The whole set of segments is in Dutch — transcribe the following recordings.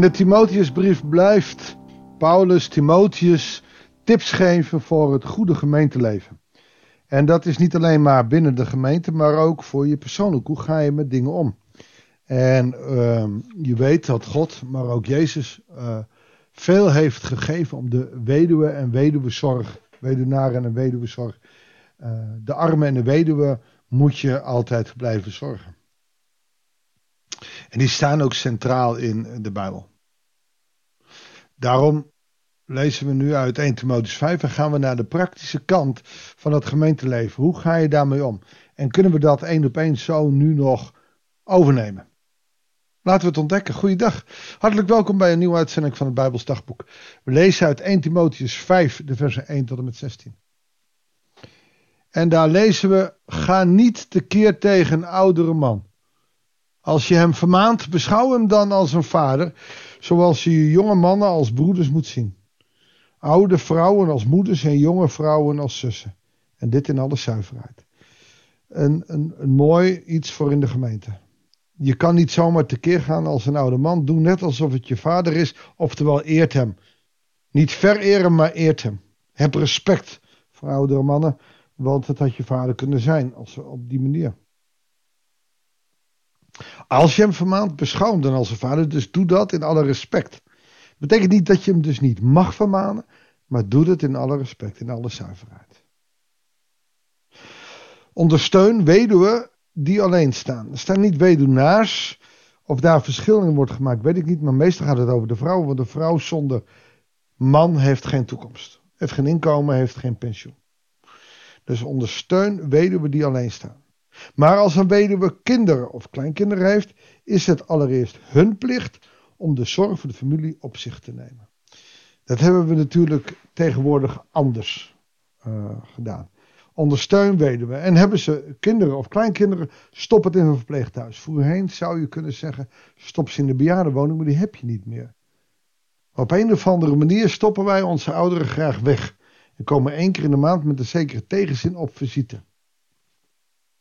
In de Timotheusbrief blijft Paulus Timotheus tips geven voor het goede gemeenteleven. En dat is niet alleen maar binnen de gemeente, maar ook voor je persoonlijk. Hoe ga je met dingen om? En uh, je weet dat God, maar ook Jezus, uh, veel heeft gegeven om de weduwe en weduwezorg, weduwnaren en weduwezorg, uh, de armen en de weduwe moet je altijd blijven zorgen. En die staan ook centraal in de Bijbel. Daarom lezen we nu uit 1 Timotheus 5 en gaan we naar de praktische kant van het gemeenteleven. Hoe ga je daarmee om? En kunnen we dat één op één zo nu nog overnemen? Laten we het ontdekken. Goeiedag. Hartelijk welkom bij een nieuwe uitzending van het Bijbelsdagboek. We lezen uit 1 Timotheus 5, de versen 1 tot en met 16. En daar lezen we: Ga niet tekeer tegen oudere man. Als je hem vermaant, beschouw hem dan als een vader, zoals je jonge mannen als broeders moet zien. Oude vrouwen als moeders en jonge vrouwen als zussen. En dit in alle zuiverheid. Een, een, een mooi iets voor in de gemeente. Je kan niet zomaar tekeer gaan als een oude man. Doe net alsof het je vader is, oftewel eert hem. Niet vereren, maar eert hem. Heb respect voor oudere mannen, want het had je vader kunnen zijn als op die manier. Als je hem vermaant, beschouw hem dan als een vader. Dus doe dat in alle respect. Betekent niet dat je hem dus niet mag vermanen, maar doe het in alle respect, in alle zuiverheid. Ondersteun weduwen die alleen staan. Er staan niet weduwnaars. Of daar verschil in wordt gemaakt, weet ik niet. Maar meestal gaat het over de vrouw. Want de vrouw zonder man heeft geen toekomst. Heeft geen inkomen, heeft geen pensioen. Dus ondersteun weduwen die alleen staan. Maar als een weduwe kinderen of kleinkinderen heeft, is het allereerst hun plicht om de zorg voor de familie op zich te nemen. Dat hebben we natuurlijk tegenwoordig anders uh, gedaan. Ondersteun weduwe. En hebben ze kinderen of kleinkinderen, stop het in een verpleeghuis. Voorheen zou je kunnen zeggen, stop ze in de bejaardenwoning, maar die heb je niet meer. Op een of andere manier stoppen wij onze ouderen graag weg. En komen één keer in de maand met een zekere tegenzin op visite.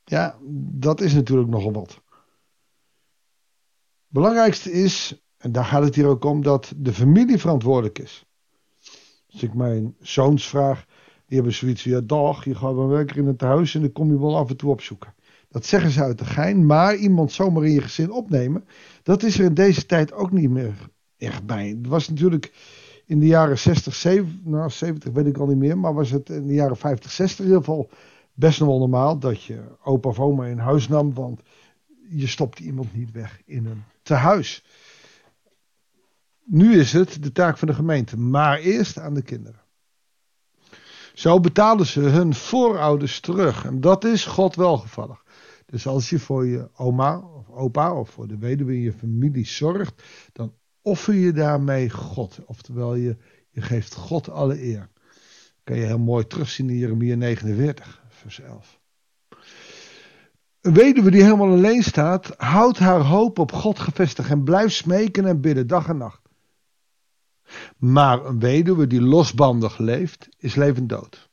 Ja, dat is natuurlijk nogal wat. Belangrijkste is, en daar gaat het hier ook om, dat de familie verantwoordelijk is. Als ik mijn zoons vraag, die hebben zoiets van, ja dag, je gaat wel lekker in het huis en dan kom je wel af en toe opzoeken. Dat zeggen ze uit de gein, maar iemand zomaar in je gezin opnemen, dat is er in deze tijd ook niet meer echt bij. Het was natuurlijk in de jaren 60, 70, nou 70 weet ik al niet meer, maar was het in de jaren 50, 60 in ieder geval best nog wel normaal dat je opa of oma in huis nam, want je stopt iemand niet weg in een tehuis. Nu is het de taak van de gemeente, maar eerst aan de kinderen. Zo betalen ze hun voorouders terug en dat is God welgevallig. Dus als je voor je oma of opa of voor de weduwe in je familie zorgt, dan offer je daarmee God. Oftewel, je, je geeft God alle eer. kan je heel mooi terugzien in Jeremia 49 vers 11. Een weduwe die helemaal alleen staat, houdt haar hoop op God gevestigd en blijft smeken en bidden dag en nacht. Maar een weduwe die losbandig leeft, is levend dood.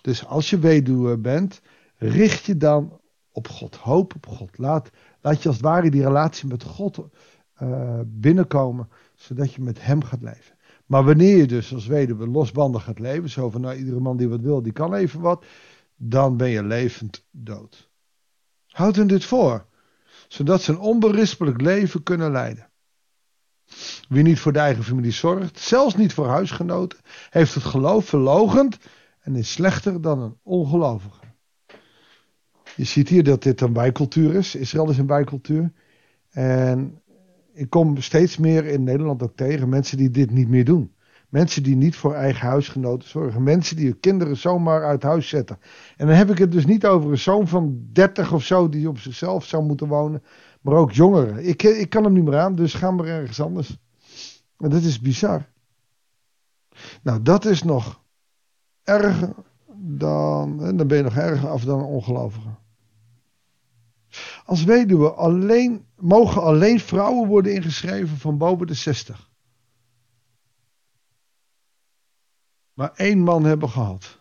Dus als je weduwe bent, richt je dan op God. Hoop op God. Laat, laat je als het ware die relatie met God uh, binnenkomen, zodat je met Hem gaat leven. Maar wanneer je dus als weduwe losbandig gaat leven, zo van nou iedere man die wat wil, die kan even wat, dan ben je levend dood. Houd hen dit voor, zodat ze een onberispelijk leven kunnen leiden. Wie niet voor de eigen familie zorgt, zelfs niet voor huisgenoten, heeft het geloof verlogend en is slechter dan een ongelovige. Je ziet hier dat dit een bijcultuur is. Israël is een bijcultuur. En ik kom steeds meer in Nederland ook tegen mensen die dit niet meer doen. Mensen die niet voor eigen huisgenoten zorgen. Mensen die hun kinderen zomaar uit huis zetten. En dan heb ik het dus niet over een zoon van 30 of zo die op zichzelf zou moeten wonen. Maar ook jongeren. Ik, ik kan hem niet meer aan, dus ga maar ergens anders. En dat is bizar. Nou, dat is nog erger dan. Dan ben je nog erger af dan een ongelovige. Als weduwe alleen, mogen alleen vrouwen worden ingeschreven van boven de 60. Maar één man hebben gehad.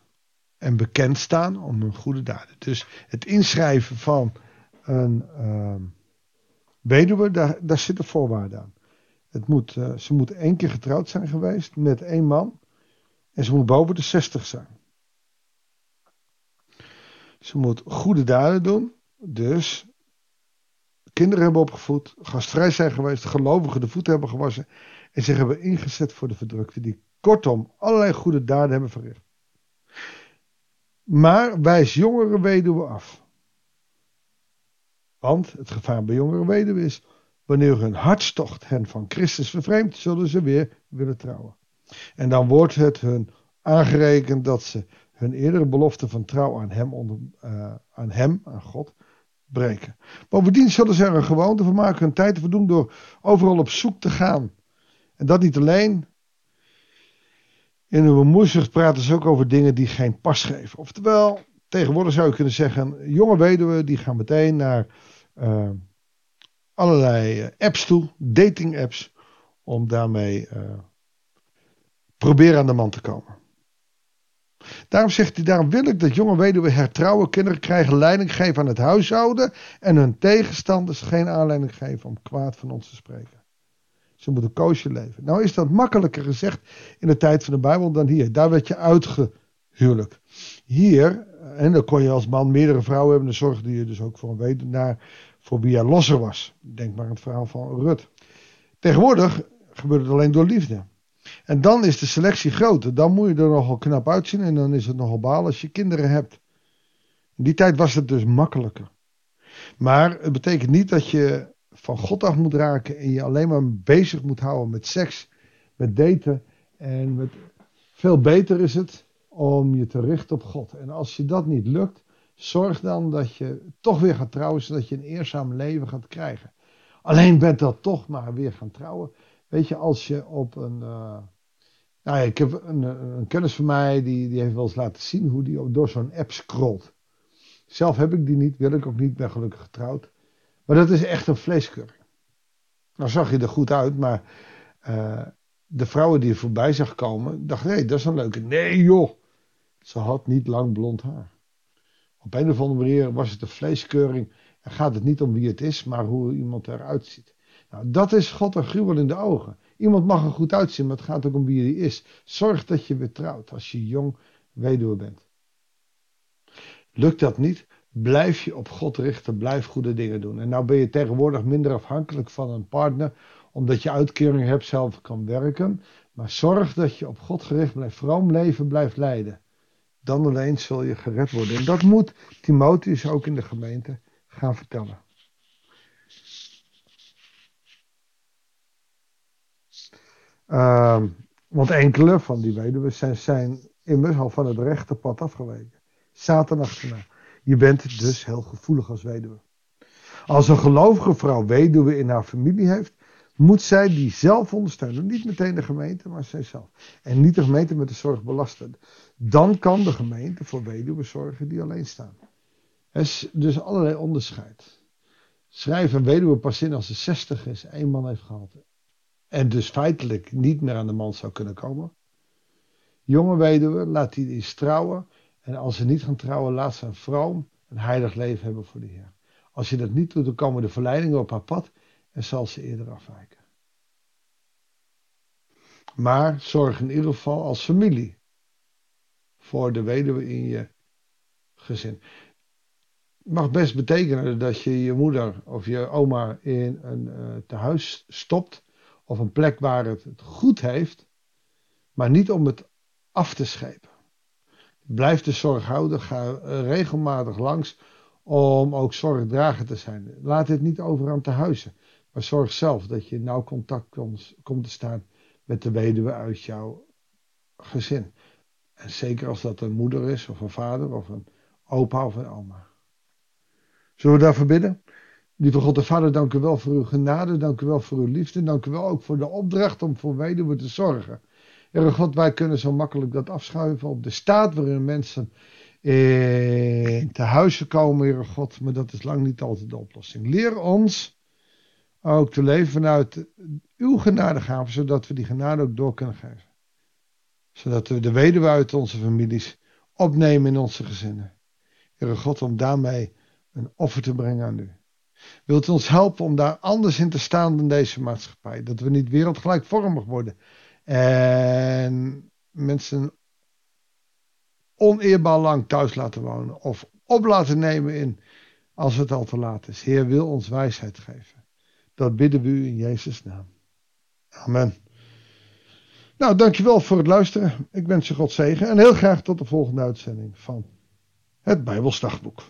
En bekend staan om hun goede daden. Dus het inschrijven van een uh, weduwe, daar, daar zitten voorwaarden aan. Het moet, uh, ze moet één keer getrouwd zijn geweest met één man. En ze moet boven de 60 zijn. Ze moet goede daden doen. Dus kinderen hebben opgevoed, gastvrij zijn geweest, gelovigen de voeten hebben gewassen en zich hebben ingezet voor de verdrukte, die kortom allerlei goede daden hebben verricht. Maar wijs jongere weduwen af. Want het gevaar bij jongere weduwen is, wanneer hun hartstocht hen van Christus vervreemdt, zullen ze weer willen trouwen. En dan wordt het hun aangerekend dat ze hun eerdere belofte van trouw aan hem, onder, uh, aan hem, aan God, breken. Bovendien zullen ze er een gewoonte van maken hun tijd te verdoen door overal op zoek te gaan. En dat niet alleen. In hun bemoeizucht praten ze ook over dingen die geen pas geven. Oftewel, tegenwoordig zou je kunnen zeggen, jonge weduwen die gaan meteen naar uh, allerlei eh, apps toe, dating apps, om daarmee uh, proberen aan de man te komen. Daarom zegt hij, daarom wil ik dat jonge weduwen hertrouwen, kinderen krijgen leiding geven aan het huishouden en hun tegenstanders geen aanleiding geven om kwaad van ons te spreken. Ze moeten koosje leven. Nou is dat makkelijker gezegd in de tijd van de Bijbel dan hier. Daar werd je uitgehuwelijk. Hier, en dan kon je als man meerdere vrouwen hebben, dan zorgde je dus ook voor een weduwnaar voor wie je losser was. Denk maar aan het verhaal van Rut. Tegenwoordig gebeurt het alleen door liefde. En dan is de selectie groter. Dan moet je er nogal knap uitzien en dan is het nogal baal als je kinderen hebt. In die tijd was het dus makkelijker. Maar het betekent niet dat je van God af moet raken en je alleen maar bezig moet houden met seks, met daten. En met... veel beter is het om je te richten op God. En als je dat niet lukt, zorg dan dat je toch weer gaat trouwen, zodat je een eerzaam leven gaat krijgen. Alleen bent dat toch maar weer gaan trouwen. Weet je, als je op een. Uh, nou ja, ik heb een, een, kennis van mij die, die heeft wel eens laten zien hoe die door zo'n app scrolt. Zelf heb ik die niet, wil ik ook niet, ben gelukkig getrouwd. Maar dat is echt een vleeskeuring. Nou zag je er goed uit, maar uh, de vrouwen die er voorbij zag komen, dachten: hey, dat is een leuke. Nee, joh. Ze had niet lang blond haar. Op een of andere manier was het een vleeskeuring. En gaat het niet om wie het is, maar hoe iemand eruit ziet. Nou, dat is God een gruwel in de ogen. Iemand mag er goed uitzien, maar het gaat ook om wie hij is. Zorg dat je weer trouwt als je jong weduwe bent. Lukt dat niet? Blijf je op God richten, blijf goede dingen doen. En nou ben je tegenwoordig minder afhankelijk van een partner, omdat je uitkering hebt, zelf kan werken. Maar zorg dat je op God gericht blijft, vroom leven blijft leiden. Dan alleen zul je gered worden. En dat moet Timotheus ook in de gemeente gaan vertellen. Uh, want enkele van die weduwen zijn, zijn immers al van het rechte pad afgeweken. Achterna. Je bent dus heel gevoelig als weduwe. Als een gelovige vrouw weduwe in haar familie heeft, moet zij die zelf ondersteunen. Niet meteen de gemeente, maar zijzelf. En niet de gemeente met de zorg belasten. Dan kan de gemeente voor weduwen zorgen die alleen staan. Er is dus allerlei onderscheid. Schrijf een weduwe pas in als ze 60 is, één man heeft gehad. En dus feitelijk niet meer aan de man zou kunnen komen. Jonge weduwe, laat die eens trouwen. En als ze niet gaan trouwen, laat ze een vroom, een heilig leven hebben voor de Heer. Als je dat niet doet, dan komen de verleidingen op haar pad en zal ze eerder afwijken. Maar zorg in ieder geval als familie voor de weduwe in je gezin. Het mag best betekenen dat je je moeder of je oma in een uh, tehuis stopt of een plek waar het het goed heeft, maar niet om het af te schepen. Blijf de zorg houden, ga regelmatig langs om ook zorgdrager te zijn. Laat dit niet over aan te huizen, maar zorg zelf dat je nauw contact komt te staan met de weduwe uit jouw gezin. En zeker als dat een moeder is, of een vader, of een opa of een oma. Zullen we daarvoor bidden? Lieve God en Vader, dank u wel voor uw genade, dank u wel voor uw liefde, dank u wel ook voor de opdracht om voor weduwen te zorgen. Heere God, wij kunnen zo makkelijk dat afschuiven op de staat waarin mensen in te huizen komen, Heere God, maar dat is lang niet altijd de oplossing. Leer ons ook te leven vanuit uw genadegaven, zodat we die genade ook door kunnen geven. Zodat we de weduwe uit onze families opnemen in onze gezinnen. Heere God, om daarmee een offer te brengen aan u. Wilt u ons helpen om daar anders in te staan dan deze maatschappij? Dat we niet wereldgelijkvormig worden. En mensen oneerbaar lang thuis laten wonen. Of op laten nemen in als het al te laat is. Heer wil ons wijsheid geven. Dat bidden we u in Jezus' naam. Amen. Nou, dankjewel voor het luisteren. Ik wens je God zegen en heel graag tot de volgende uitzending van het Bijbelsdagboek.